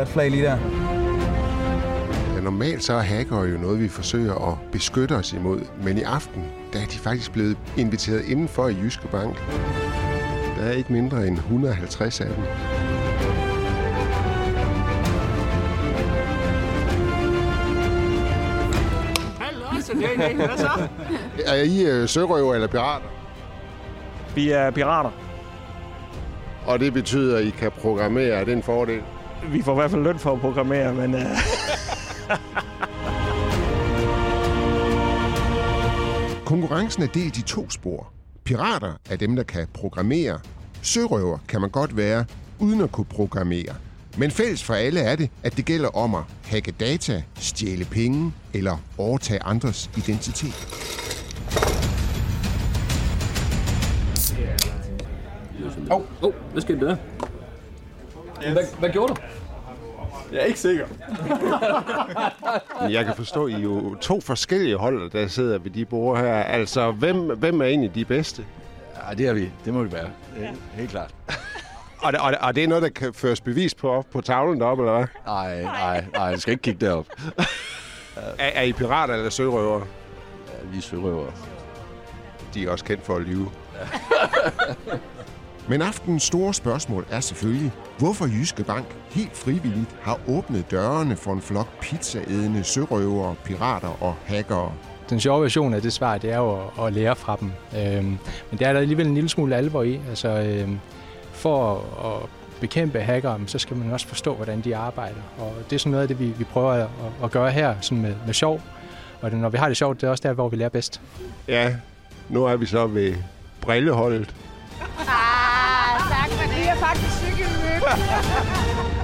Der er et flag lige der. Ja, normalt så er hacker jo noget, vi forsøger at beskytte os imod. Men i aften, der er de faktisk blevet inviteret indenfor i Jyske Bank. Der er ikke mindre end 150 af dem. Hvad så? Er I øh, sørøver eller pirater? Vi er pirater. Og det betyder, at I kan programmere. Er det en fordel? Vi får i hvert fald løn for at programmere, men uh... Konkurrencen er delt i to spor. Pirater er dem, der kan programmere. Sørøver kan man godt være, uden at kunne programmere. Men fælles for alle er det, at det gælder om at hacke data, stjæle penge eller overtage andres identitet. Åh, oh, oh, hvad skete der? Hvad, hvad gjorde du? Jeg er ikke sikker. Jeg kan forstå, at I er jo to forskellige hold, der sidder ved de bord her. Altså, hvem, hvem er egentlig de bedste? Ja, det er vi. Det må vi være. Det er helt klart. Og, det, og, og det er noget, der kan føres bevis på op på tavlen deroppe, eller hvad? Nej, nej, nej. Du skal ikke kigge derop. Er, er I pirater eller sørøver? Ja, vi er sørøver. De er også kendt for at lyve. Men aftenens store spørgsmål er selvfølgelig, hvorfor Jyske Bank helt frivilligt har åbnet dørene for en flok pizzaædende sørøvere, pirater og hackere. Den sjove version af det svar, det er jo at, at lære fra dem. Øhm, men der er der alligevel en lille smule alvor i. Altså, øhm, for at, at bekæmpe hackere, så skal man også forstå, hvordan de arbejder. Og det er sådan noget af det, vi, vi prøver at, at gøre her sådan med, med sjov. Og det, når vi har det sjovt, det er også der, hvor vi lærer bedst. Ja, nu er vi så ved brilleholdet. Ah, tak for det.